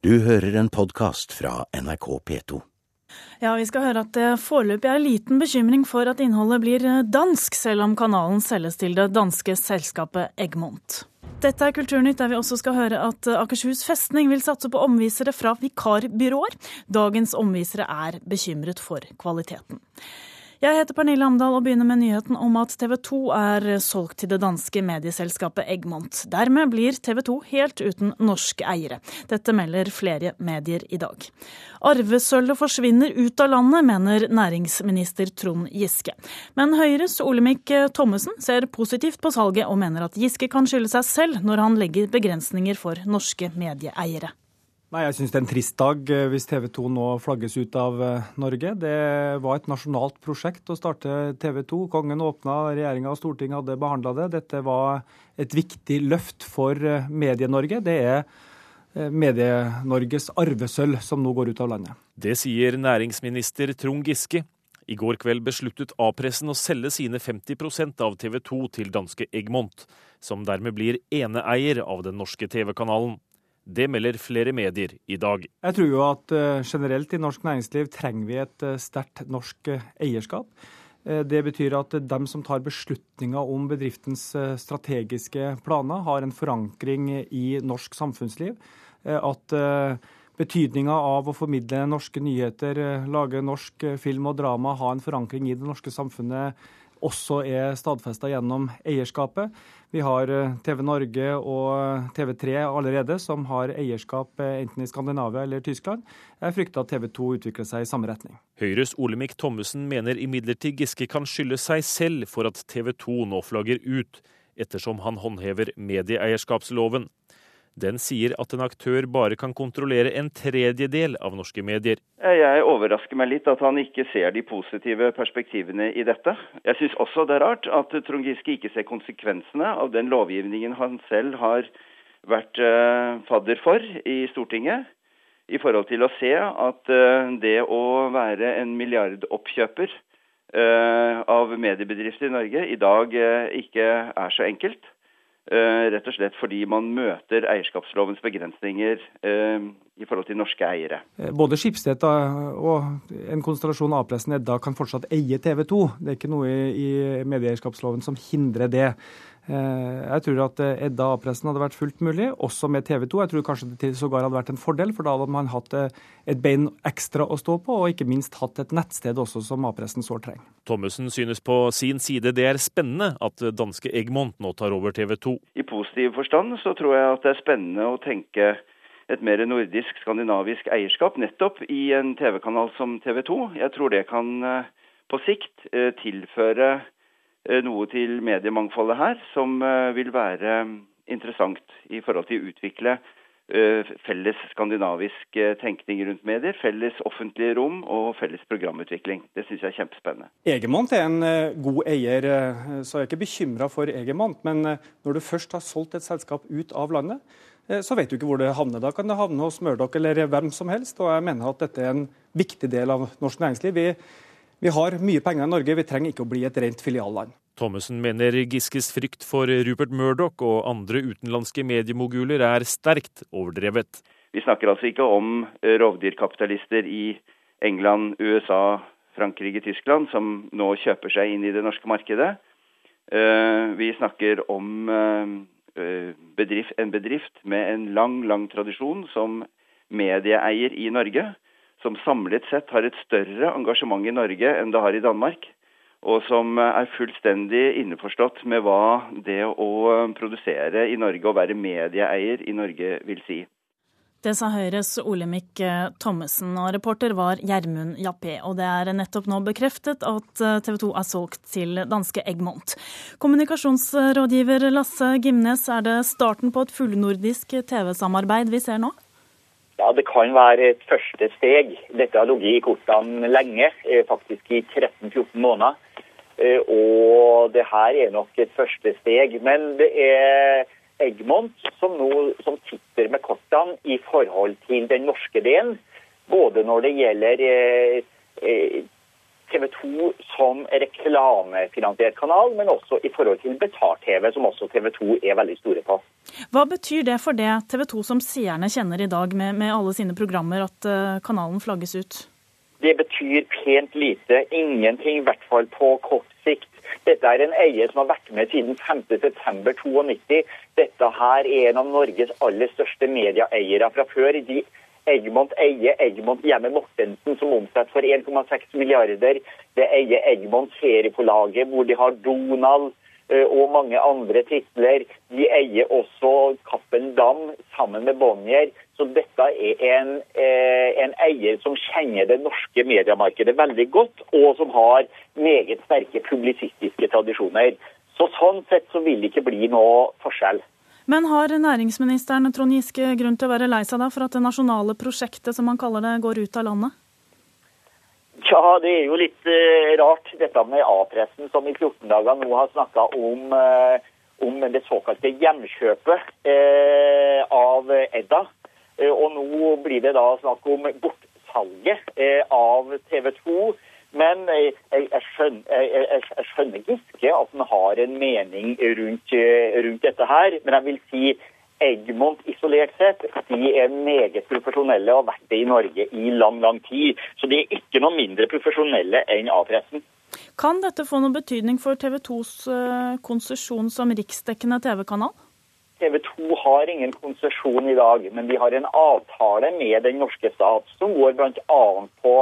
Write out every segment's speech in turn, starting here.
Du hører en podkast fra NRK P2. Ja, vi skal høre at det foreløpig er liten bekymring for at innholdet blir dansk, selv om kanalen selges til det danske selskapet Egmont. Dette er Kulturnytt, der vi også skal høre at Akershus festning vil satse på omvisere fra vikarbyråer. Dagens omvisere er bekymret for kvaliteten. Jeg heter Pernille Amdal og begynner med nyheten om at TV 2 er solgt til det danske medieselskapet Egmont. Dermed blir TV 2 helt uten norske eiere. Dette melder flere medier i dag. Arvesølvet forsvinner ut av landet, mener næringsminister Trond Giske. Men Høyres Olemic Thommessen ser positivt på salget, og mener at Giske kan skylde seg selv når han legger begrensninger for norske medieeiere. Nei, Jeg syns det er en trist dag eh, hvis TV 2 nå flagges ut av eh, Norge. Det var et nasjonalt prosjekt å starte TV 2. Kongen åpna, regjeringa og Stortinget hadde behandla det. Dette var et viktig løft for eh, Medie-Norge. Det er Medie-Norges arvesølv som nå går ut av landet. Det sier næringsminister Trond Giske. I går kveld besluttet A-pressen å selge sine 50% av TV 2 til danske Egmont, som dermed blir eneeier av den norske TV-kanalen. Det melder flere medier i dag. Jeg tror jo at uh, generelt i norsk næringsliv trenger vi et uh, sterkt norsk uh, eierskap. Det betyr at dem som tar beslutninger om bedriftens strategiske planer, har en forankring i norsk samfunnsliv. At betydninga av å formidle norske nyheter, lage norsk film og drama, ha en forankring i det norske samfunnet også er stadfesta gjennom eierskapet. Vi har eh, TV Norge og TV3 allerede som har eierskap eh, enten i Skandinavia eller Tyskland. Jeg frykter at TV 2 utvikler seg i samme retning. Høyres Olemic Thommessen mener imidlertid Giske kan skylde seg selv for at TV 2 nå flagger ut, ettersom han håndhever medieeierskapsloven. Den sier at en aktør bare kan kontrollere en tredjedel av norske medier. Jeg overrasker meg litt at han ikke ser de positive perspektivene i dette. Jeg syns også det er rart at Trond Giske ikke ser konsekvensene av den lovgivningen han selv har vært uh, fadder for i Stortinget. I forhold til å se at uh, det å være en milliardoppkjøper av mediebedrifter i Norge i dag ikke er så enkelt. Eh, rett og slett fordi man møter eierskapslovens begrensninger eh, i forhold til norske eiere. Eh, både Skipsted og en konstellasjon A-pressen Edda kan fortsatt eie TV 2. Det er ikke noe i medieeierskapsloven som hindrer det. Eh, jeg tror at eh, Edda A-pressen hadde vært fullt mulig, også med TV 2. Jeg tror kanskje det sågar hadde vært en fordel, for da hadde man hatt eh, et bein ekstra å stå på, og ikke minst hatt et nettsted også som A-pressen sårt trenger. Thommessen synes på sin side det er spennende at danske Egmont nå tar over TV 2. I positiv forstand så tror jeg at det er spennende å tenke et mer nordisk, skandinavisk eierskap nettopp i en TV-kanal som TV 2. Jeg tror det kan på sikt tilføre noe til mediemangfoldet her som eh, vil være interessant i forhold til å utvikle eh, felles skandinavisk tenkning rundt medier, felles offentlige rom og felles programutvikling. Det syns jeg er kjempespennende. Egemont er en god eier, så jeg er ikke bekymra for Egemont. Men når du først har solgt et selskap ut av landet, så vet du ikke hvor det havner. Da kan det havne hos Murdoch eller hvem som helst. Og jeg mener at dette er en viktig del av norsk næringsliv. Vi vi har mye penger i Norge, vi trenger ikke å bli et rent filialland. Thommessen mener Giskes frykt for Rupert Murdoch og andre utenlandske mediemoguler er sterkt overdrevet. Vi snakker altså ikke om eh, rovdyrkapitalister i England, USA, Frankrike, Tyskland som nå kjøper seg inn i det norske markedet. Eh, vi snakker om eh, bedrift, en bedrift med en lang, lang tradisjon som medieeier i Norge som samlet sett har et større engasjement i Norge enn det har i Danmark. Og som er fullstendig innforstått med hva det å produsere i Norge og være medieeier i Norge vil si. Det sa Høyres Olemic Thommessen, og reporter var Gjermund Jappé. Og det er nettopp nå bekreftet at TV 2 er solgt til danske Egmont. Kommunikasjonsrådgiver Lasse Gimnes, er det starten på et fullnordisk TV-samarbeid vi ser nå? Ja, Det kan være et første steg. Dette har ligget i kortene lenge, eh, faktisk i 13-14 måneder. Eh, og det her er nok et første steg. Men det er Egmont som nå som sitter med kortene i forhold til den norske delen. Både når det gjelder eh, TV 2 som reklamefinansiert kanal, men også i forhold til betalt-TV, som også TV 2 er veldig store på. Hva betyr det for det TV 2 som seerne kjenner i dag, med, med alle sine programmer, at uh, kanalen flagges ut? Det betyr pent lite. Ingenting, i hvert fall på kort sikt. Dette er en eier som har vært med siden 5.9.92. Dette her er en av Norges aller største medieeiere fra før. De Egmont eier Egmont Hjemme Mortensen, som omsetter for 1,6 milliarder. Det eier Egmont Serieforlaget, hvor de har Donald eh, og mange andre titler. De eier også Cappelen Dam sammen med Bonnier. Så dette er en, eh, en, eier som kjenner det norske mediemarkedet veldig godt, og som har meget sterke publisistiske tradisjoner. Så Sånn sett så vil det ikke bli noe forskjell. Men har næringsministeren Trond Giske grunn til å være lei seg for at det nasjonale prosjektet, som han kaller det, går ut av landet? Ja, det er jo litt uh, rart dette med A-pressen, som i 14 dager nå har snakka om, uh, om, det såkalte hjemkjøpet uh, av Edda. og nå blir det da snakk om bortsalget av TV 2 men jeg, jeg, skjønner, jeg, jeg, skjønner, Giske at han har en mening rundt, rundt, dette her. Men jeg vil si Egmont isolert sett de er meget profesjonelle og har vært det i Norge i lang lang tid. Så de er ikke noe mindre profesjonelle enn A-pressen. Kan dette få noen betydning for TV 2s eh, konsesjon som riksdekkende TV-kanal? TV 2 har ingen konsesjon i dag, men de har en avtale med den norske stat som går bl.a. på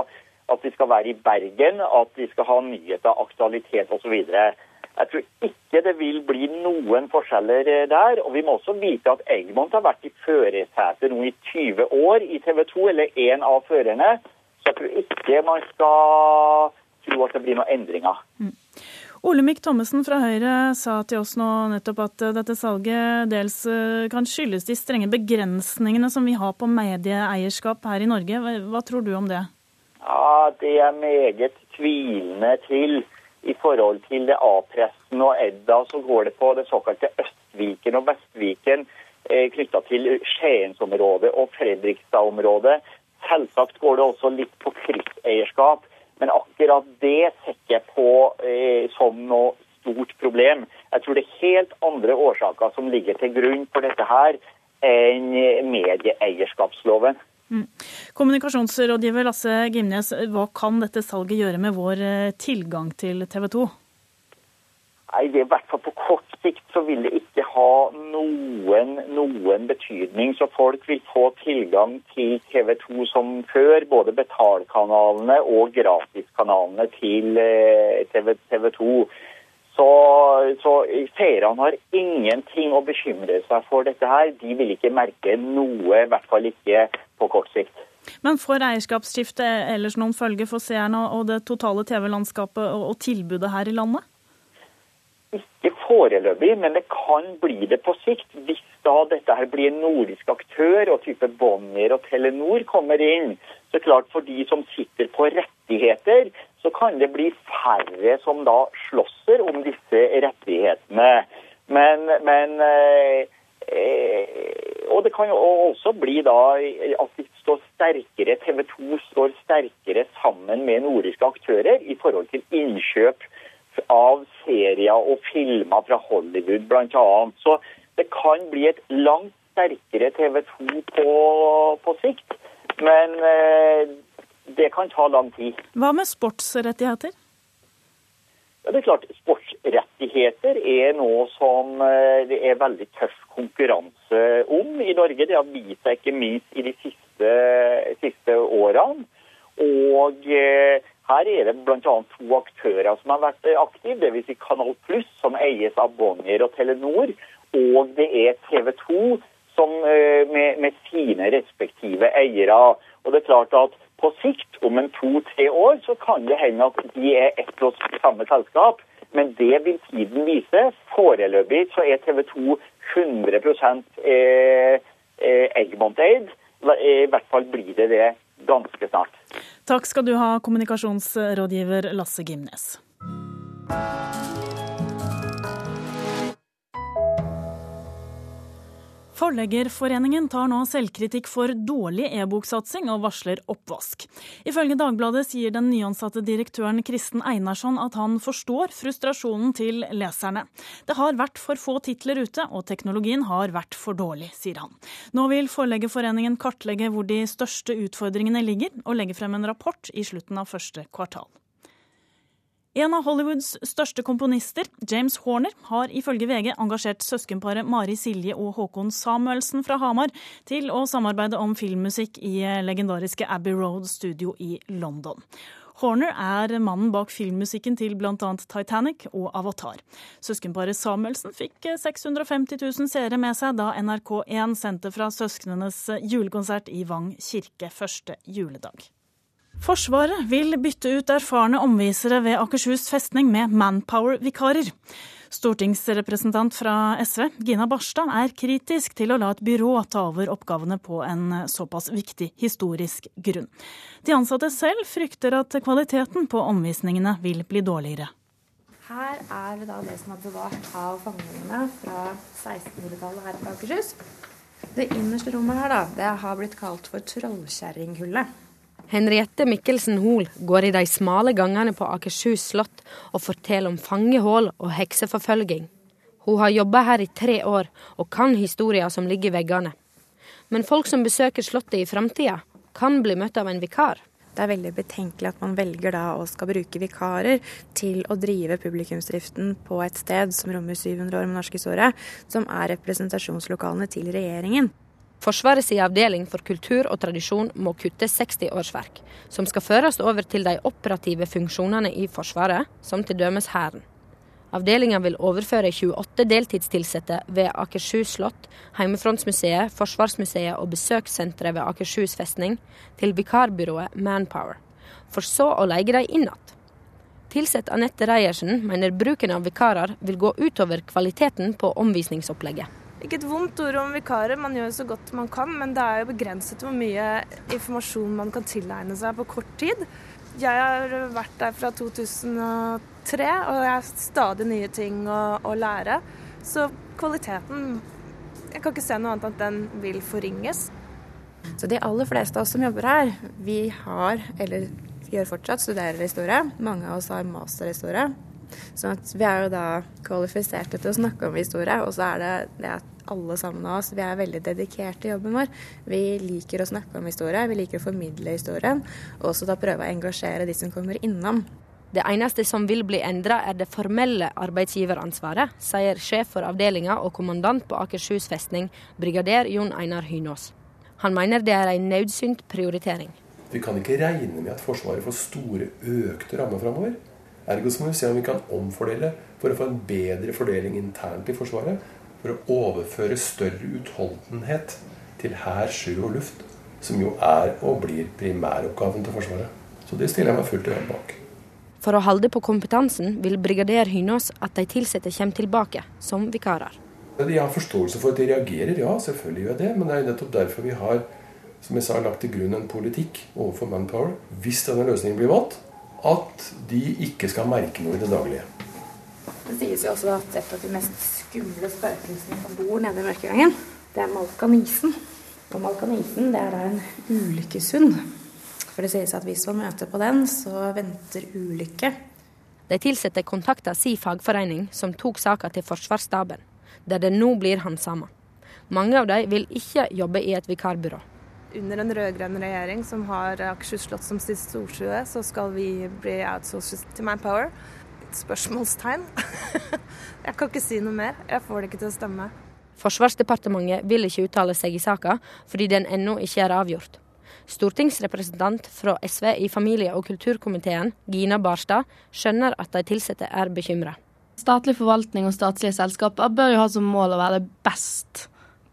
at vi skal være i Bergen, at vi skal ha nyheter, aktualitet osv. Jeg tror ikke det vil bli noen forskjeller eh, der. Og vi må også vite at Egmont har vært i førersetet nå i 20 år i TV 2, eller én av førerne. Så jeg tror ikke man skal tro at det blir noen endringer. Mm. Olemic Thommessen fra Høyre sa til oss nå nettopp at eh, dette salget dels eh, kan skyldes de strenge begrensningene som vi har på medieeierskap her i Norge. Hva tror du om det? Ja, Det er meget tvilende til. I forhold til det A-pressen og Edda så går det på det såkalte Østviken og Vestviken eh, knytta til Skiensområdet og Fredrikstad-området. Selvsagt går det også litt på krysseierskap, men akkurat det ser jeg på eh, som noe stort problem. Jeg tror det er helt andre årsaker som ligger til grunn for dette her enn medieeierskapsloven. Mm. Kommunikasjonsrådgiver Lasse Gimnes, hva kan dette salget gjøre med vår eh, tilgang til TV 2? Nei, det I hvert fall på kort sikt så vil det ikke ha noen, noen betydning. Så folk vil få tilgang til TV 2 som før, både betalkanalene og gratiskanalene til eh, TV 2. Så, så seerne har ingenting å bekymre seg for dette her. De vil ikke merke noe, i hvert fall ikke på kort sikt. Men får eierskapsskiftet ellers noen følge for seerne og det totale TV-landskapet og tilbudet her i landet? Ikke foreløpig, men det kan bli det på sikt. Hvis da dette her blir en nordisk aktør og type Bonnier og Telenor kommer inn, så klart for de som sitter på rettigheter, så kan det bli færre som da slåsser om disse rettighetene. Men, men eh, Og det kan jo også bli da at de står sterkere, TV 2 står sterkere sammen med nordiske aktører i forhold til innkjøp av serier og filmer fra Hollywood bl.a. Så det kan bli et langt sterkere TV 2 på, på sikt. Men eh, det kan ta lang tid. Hva med sportsrettigheter? Ja, det er klart, Sportsrettigheter er noe som eh, det er veldig tøff konkurranse om i Norge. Det har vist seg ikke minst i de siste, siste årene. Og eh, her er det bl.a. to aktører som har vært aktive. Dvs. Kanal Pluss, som eies av Bonnier og Telenor. Og det er TV 2 som, eh, med, med sine respektive eiere. Og det er klart at på sikt, om en to-tre år, så kan det hende at de er ett og samme selskap. Men det vil tiden vise. Foreløpig så er TV 2 100 eh, eh, Egmont-eid. I hvert fall blir det det ganske snart. Takk skal du ha, kommunikasjonsrådgiver Lasse Gimnes. Forleggerforeningen tar nå selvkritikk for dårlig e-boksatsing og varsler oppvask. Ifølge Dagbladet sier den nyansatte direktøren Kristen Einarsson at han forstår frustrasjonen til leserne. Det har vært for få titler ute, og teknologien har vært for dårlig, sier han. Nå vil Forleggerforeningen kartlegge hvor de største utfordringene ligger, og legge frem en rapport i slutten av første kvartal. En av Hollywoods største komponister, James Horner, har ifølge VG engasjert søskenparet Mari Silje og Håkon Samuelsen fra Hamar til å samarbeide om filmmusikk i legendariske Abbey Road Studio i London. Horner er mannen bak filmmusikken til bl.a. Titanic og Avatar. Søskenparet Samuelsen fikk 650 000 seere med seg da NRK1 sendte fra søsknenes julekonsert i Vang kirke første juledag. Forsvaret vil bytte ut erfarne omvisere ved Akershus festning med Manpower-vikarer. Stortingsrepresentant fra SV, Gina Barstad, er kritisk til å la et byrå ta over oppgavene på en såpass viktig historisk grunn. De ansatte selv frykter at kvaliteten på omvisningene vil bli dårligere. Her er da det som er bevart av fangene fra 1600-tallet her på Akershus. Det innerste rommet her da, det har blitt kalt for Trollkjerringhullet. Henriette Mikkelsen Hoel går i de smale gangene på Akershus slott og forteller om fangehull og hekseforfølging. Hun har jobba her i tre år og kan historier som ligger i veggene. Men folk som besøker slottet i framtida, kan bli møtt av en vikar. Det er veldig betenkelig at man velger da å skal bruke vikarer til å drive publikumsdriften på et sted som rommer 700 år med norskhistorie, som er representasjonslokalene til regjeringen. Forsvarets avdeling for kultur og tradisjon må kutte 60 årsverk, som skal føres over til de operative funksjonene i Forsvaret, som til dømes Hæren. Avdelinga vil overføre 28 deltidstilsatte ved Akershus slott, Heimefrontsmuseet, Forsvarsmuseet og besøkssenteret ved Akershus festning til vikarbyrået Manpower, for så å leie dem inn igjen. Tilsett Anette Reiersen mener bruken av vikarer vil gå utover kvaliteten på omvisningsopplegget. Ikke et vondt ord om vikarer, man gjør så godt man kan, men det er jo begrenset hvor mye informasjon man kan tilegne seg på kort tid. Jeg har vært der fra 2003, og jeg har stadig nye ting å, å lære. Så kvaliteten Jeg kan ikke se noe annet enn at den vil forringes. Så de aller fleste av oss som jobber her, vi har, eller gjør fortsatt, studerer historie. Mange av oss har masterhistorie. Så vi er jo da kvalifiserte til å snakke om historie, og så er det det at alle sammen av oss vi er veldig dedikerte i jobben vår. Vi liker å snakke om historie, vi liker å formidle historien, og også da prøve å engasjere de som kommer innom. Det eneste som vil bli endra, er det formelle arbeidsgiveransvaret, sier sjef for avdelinga og kommandant på Akershus festning, brigader Jon Einar Hynås. Han mener det er en nødsynt prioritering. Vi kan ikke regne med at Forsvaret får store økte rammer framover. Ergo så må vi se om vi kan omfordele for å få en bedre fordeling internt i Forsvaret. For å overføre større utholdenhet til hær, sjø og luft. Som jo er og blir primæroppgaven til Forsvaret. Så det stiller jeg meg fullt og helt bak. For å holde på kompetansen vil brigader Hynås at de ansatte kommer tilbake som vikarer. Jeg har forståelse for at de reagerer, ja, selvfølgelig gjør jeg det. Men det er nettopp derfor vi har som jeg sa, lagt til grunn en politikk overfor Manpower. Hvis denne løsningen blir valgt, at de ikke skal merke noe i det daglige. Det sies jo også at et av de mest skumle spøkelsene som bor nede i mørkegangen, det er malkanisen. Og malkanisen det er da en ulykkeshund. For det sies at hvis man møter på den, så venter ulykke. De ansatte kontakta si fagforening, som tok saka til Forsvarsstaben, der det nå blir handsama. Mange av dem vil ikke jobbe i et vikarbyrå under en rød-grønn regjering som har Akershus slott som sitt storsjø, så skal vi bli outsourcet til Manpower. Spørsmålstegn. jeg kan ikke si noe mer. Jeg får det ikke til å stemme. Forsvarsdepartementet vil ikke uttale seg i saka, fordi den ennå ikke er avgjort. Stortingsrepresentant fra SV i familie- og kulturkomiteen, Gina Barstad, skjønner at de ansatte er bekymra. Statlig forvaltning og statlige selskaper bør jo ha som mål å være best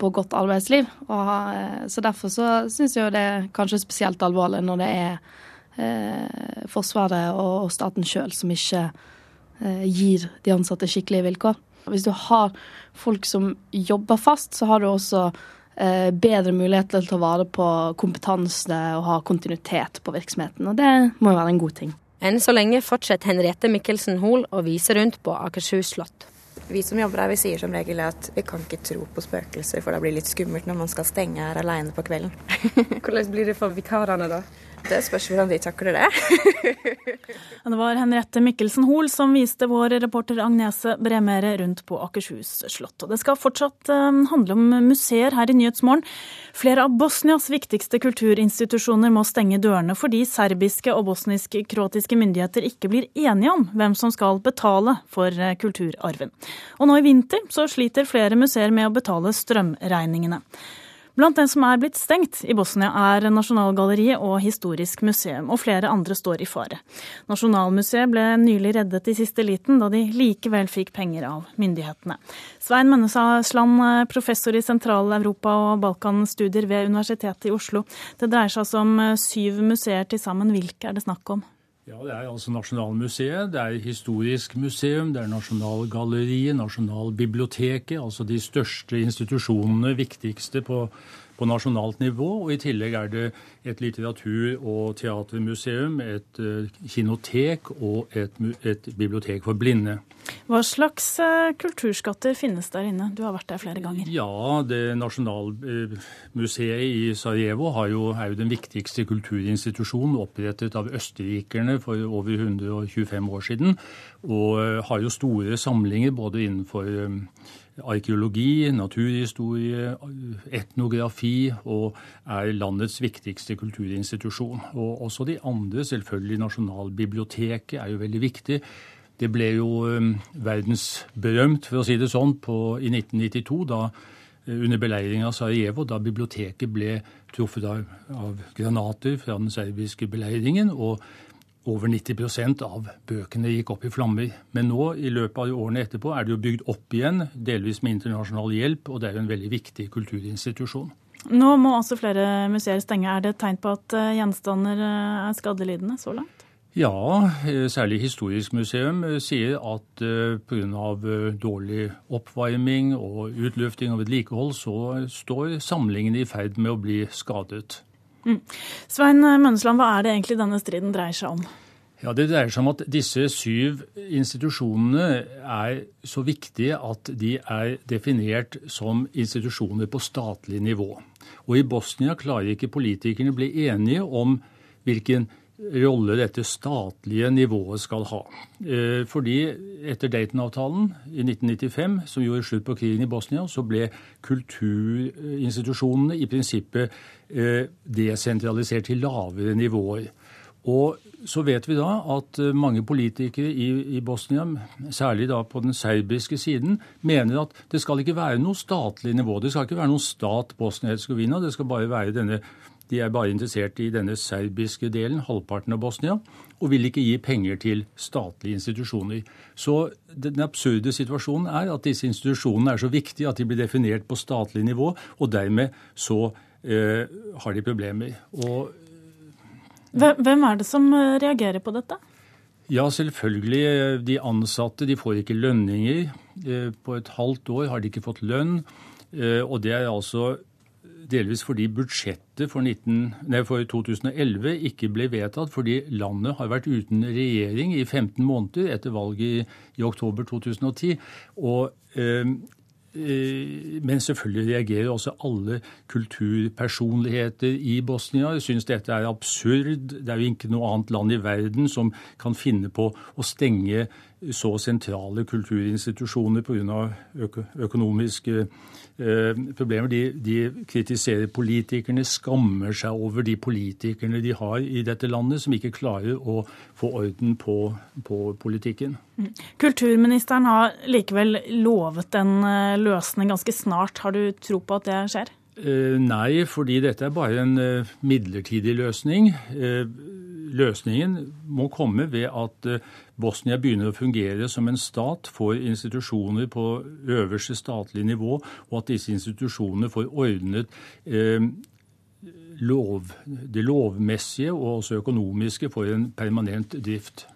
på godt arbeidsliv. Og, eh, så Derfor så syns jeg jo det er kanskje spesielt alvorlig når det er eh, Forsvaret og, staten sjøl som ikke eh, gir de ansatte skikkelige vilkår. Hvis du har folk som jobber fast, så har du også eh, bedre mulighet til å ta vare på kompetanse og ha kontinuitet på virksomheten. Og det må jo være en god ting. Enn så lenge fortsetter Henriette Mikkelsen Hoel å vise rundt på Akershus slott. Vi som jobber her, vi sier som regel at vi kan ikke tro på spøkelser, for det blir litt skummelt når man skal stenge her alene på kvelden. Hvordan blir det for vikarene, da? Det spørs hvordan de takler det. det var Henriette Mikkelsen Hoel som viste vår reporter Agnese Bremere rundt på Akershus slott. Og det skal fortsatt eh, handle om museer her i Nyhetsmorgen. Flere av Bosnias viktigste kulturinstitusjoner må stenge dørene fordi serbiske og bosnisk-kroatiske myndigheter ikke blir enige om hvem som skal betale for eh, kulturarven. Og nå i vinter så sliter flere museer med å betale strømregningene. Blant dem som er blitt stengt i Bosnia, er Nasjonalgalleriet og Historisk museum, og flere andre står i fare. Nasjonalmuseet ble nylig reddet i siste liten, da de likevel fikk penger av myndighetene. Svein Mønnesland, professor i Sentral-Europa og Balkanstudier ved Universitetet i Oslo. Det dreier seg altså om syv museer til sammen. Hvilke er det snakk om? Ja, Det er altså Nasjonalmuseet, det er Historisk museum, det er Nasjonalgalleriet, Nasjonalbiblioteket, altså de største institusjonene, viktigste på på nasjonalt nivå. Og i tillegg er det et litteratur- og teatermuseum, et uh, kinotek og et, et, bibliotek for blinde. Hva slags uh, kulturskatter finnes der inne? Du har vært der flere ganger. Ja, det Nasjonalmuseet i Sarajevo jo, er jo den viktigste kulturinstitusjonen opprettet av østerrikerne for over 125 år siden. Og har jo store samlinger både innenfor arkeologi, naturhistorie, etnografi og er landets viktigste kulturinstitusjon. Og også de andre, selvfølgelig Nasjonalbiblioteket, er jo veldig viktig. Det ble jo um, verdensberømt, for å si det sånn, på, i 1992, da uh, under beleiringen av Sarajevo, da biblioteket ble truffet av, av granater fra den serbiske beleiringen. og over 90% av bøkene gikk opp i flammer. Men nå, i løpet av årene etterpå, er det jo bygd opp igjen, delvis med internasjonal hjelp, og det er jo en veldig viktig kulturinstitusjon. Nå må altså flere museer stenge. Er det et tegn på at eh, gjenstander eh, er skadelidende så langt? Ja, eh, særlig Historisk museum sier at pga. dårlig oppvarming og utlufting og vedlikehold, så står samlingene i ferd med å bli skadet. Mm. Svein Mønnesland, hva er det egentlig denne striden dreier seg om? Ja, Det dreier seg om at disse syv institusjonene er så viktige at de er definert som institusjoner på statlig nivå. Og i Bosnia klarer ikke politikerne bli enige om hvilken rolle dette statlige nivået skal ha. Eh, fordi etter Dayton-avtalen i 1995, som gjorde slutt på krigen i Bosnia, så ble kulturinstitusjonene i prinsippet eh, desentralisert til lavere nivåer. Og så vet vi da at eh, mange politikere i, i, Bosnia, særlig da på den serbiske siden, mener at det skal ikke være noe statlig nivå. Det skal ikke være noen stat Bosnia-Hercegovina. Det skal bare være denne de er bare interessert i denne serbiske delen, halvparten av Bosnia, og vil ikke gi penger til statlige institusjoner. Så den absurde situasjonen er at disse institusjonene er så viktige at de blir definert på statlig nivå, og dermed så eh, har de problemer. Og, Hvem er det som eh, reagerer på dette? Ja, selvfølgelig. De ansatte de får ikke lønninger. Eh, på et halvt år har de ikke fått lønn. Eh, og det er altså delvis fordi budsjettet for, 19, nei, for, 2011 ikke ble vedtatt fordi landet har vært uten regjering i 15 måneder etter valget i, i oktober 2010. Og, øh, øh, men selvfølgelig reagerer også alle kulturpersonligheter i Bosnia. Syns dette er absurd. Det er jo ikke noe annet land i verden som kan finne på å stenge så sentrale kulturinstitusjoner pga. Øko økonomiske Eh, problemer. De, de, kritiserer politikerne, skammer seg over de politikerne de har i dette landet, som ikke klarer å få orden på, på politikken. Mm. Kulturministeren har likevel lovet en eh, løsning ganske snart. Har du tro på at det skjer? Eh, nei, fordi dette er bare en midlertidig løsning. Løsningen må komme ved at eh, Bosnia begynner å fungere som en stat, får institusjoner på øverste statlige nivå, og at disse institusjonene får ordnet eh, lov, det lovmessige og også økonomiske for en permanent drift.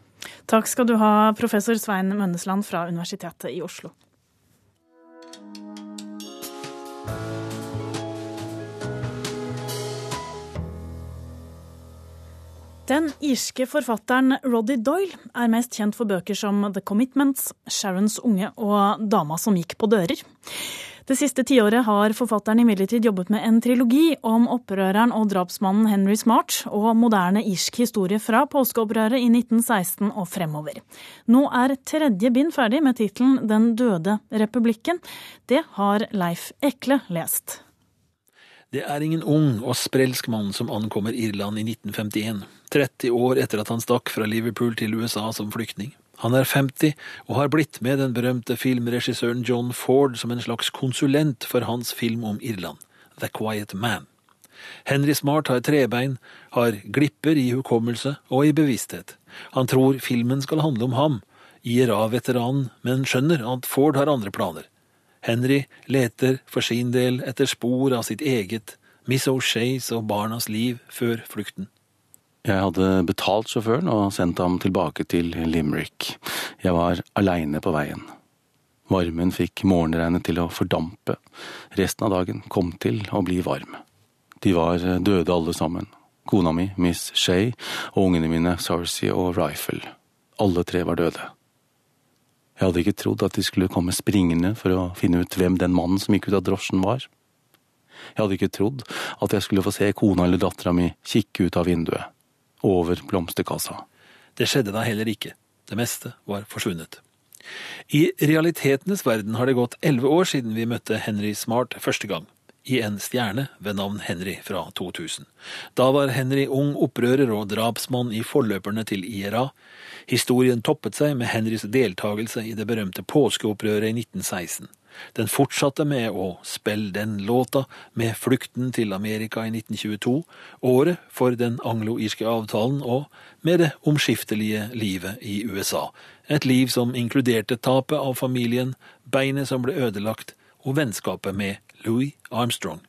Takk skal du ha, professor Svein Mønnesland fra Universitetet i Oslo. Den irske forfatteren Roddy Doyle er mest kjent for bøker som The Commitments, Sharons unge og Dama som gikk på dører. Det siste tiåret har forfatteren imidlertid jobbet med en trilogi om opprøreren og drapsmannen Henry Smart, og moderne irsk historie fra påskeopprøret i 1916 og fremover. Nå er tredje bind ferdig med tittelen Den døde republikken. Det har Leif Ekle lest. Det er ingen ung og sprelsk mann som ankommer Irland i 1951, 30 år etter at han stakk fra Liverpool til USA som flyktning. Han er 50 og har blitt med den berømte filmregissøren John Ford som en slags konsulent for hans film om Irland, The Quiet Man. Henry Smart har trebein, har glipper i hukommelse og i bevissthet. Han tror filmen skal handle om ham, IRA-veteranen, men skjønner at Ford har andre planer. Henry leter for sin del etter spor av sitt eget, Miss O'Shays og barnas liv før flukten. Jeg hadde betalt sjåføren og sendt ham tilbake til Limerick. Jeg var aleine på veien. Varmen fikk morgenregnet til å fordampe. Resten av dagen kom til å bli varm. De var døde alle sammen. Kona mi, Miss Shay, og ungene mine, Sarcy og Rifle. Alle tre var døde. Jeg hadde ikke trodd at de skulle komme springende for å finne ut hvem den mannen som gikk ut av drosjen var. Jeg hadde ikke trodd at jeg skulle få se kona eller dattera mi kikke ut av vinduet, over blomsterkassa. Det skjedde da heller ikke. Det meste var forsvunnet. I realitetenes verden har det gått elleve år siden vi møtte Henry Smart første gang i En stjerne ved navn Henry fra 2000. Da var Henry ung opprører og drapsmann i forløperne til IRA. Historien toppet seg med Henrys deltakelse i det berømte påskeopprøret i 1916. Den fortsatte med å spille den låta med flukten til Amerika i 1922, året for den anglo-irske avtalen, og med det omskiftelige livet i USA. Et liv som inkluderte tapet av familien, beinet som ble ødelagt, og vennskapet med Louis Armstrong.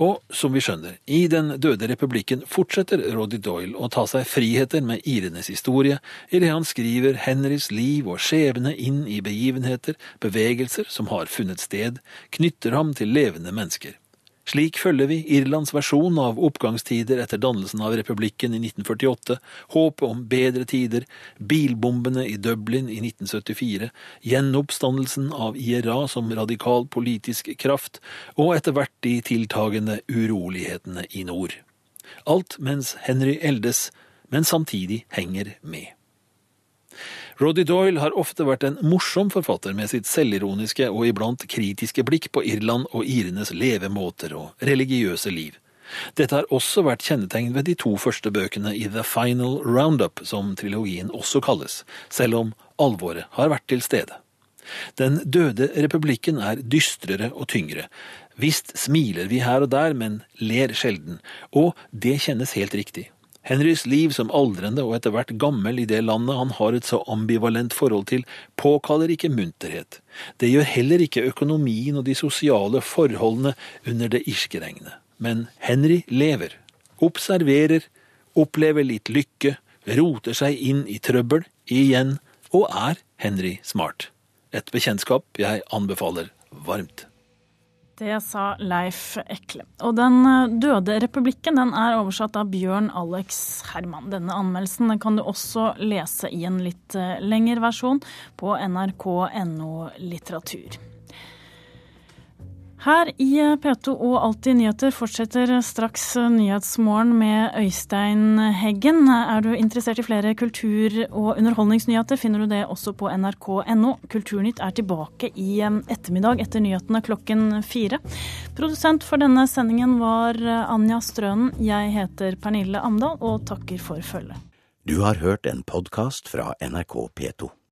Og som vi skjønner, i Den døde republikken fortsetter Roddy Doyle å ta seg friheter med irenes historie, idet han skriver Henrys liv og skjebne inn i begivenheter, bevegelser som har funnet sted, knytter ham til levende mennesker. Slik følger vi Irlands versjon av oppgangstider etter dannelsen av republikken i 1948, håpet om bedre tider, bilbombene i Dublin i 1974, gjenoppstandelsen av IRA som radikal politisk kraft, og etter hvert de tiltagende urolighetene i nord. Alt mens Henry eldes, men samtidig henger med. Roddy Doyle har ofte vært en morsom forfatter med sitt selvironiske og iblant kritiske blikk på Irland og irenes levemåter og religiøse liv. Dette har også vært kjennetegn ved de to første bøkene i The Final Roundup, som trilogien også kalles, selv om alvoret har vært til stede. Den døde republikken er dystrere og tyngre. Visst smiler vi her og der, men ler sjelden, og det kjennes helt riktig. Henrys liv som aldrende og etter hvert gammel i det landet han har et så ambivalent forhold til, påkaller ikke munterhet. Det gjør heller ikke økonomien og de sosiale forholdene under det irske regnet. Men Henry lever, observerer, opplever litt lykke, roter seg inn i trøbbel igjen, og er Henry smart. Et bekjentskap jeg anbefaler varmt. Det sa Leif Ekle. Og Den eh, døde republikken den er oversatt av Bjørn Alex Herman. Denne anmeldelsen kan du også lese i en litt eh, lengre versjon på nrk.no litteratur. Her i P2 og Alltid nyheter fortsetter straks Nyhetsmorgen med Øystein Heggen. Er du interessert i flere kultur- og underholdningsnyheter, finner du det også på nrk.no. Kulturnytt er tilbake i ettermiddag etter nyhetene klokken fire. Produsent for denne sendingen var Anja Strønen. Jeg heter Pernille Amdal og takker for følget. Du har hørt en podkast fra NRK P2.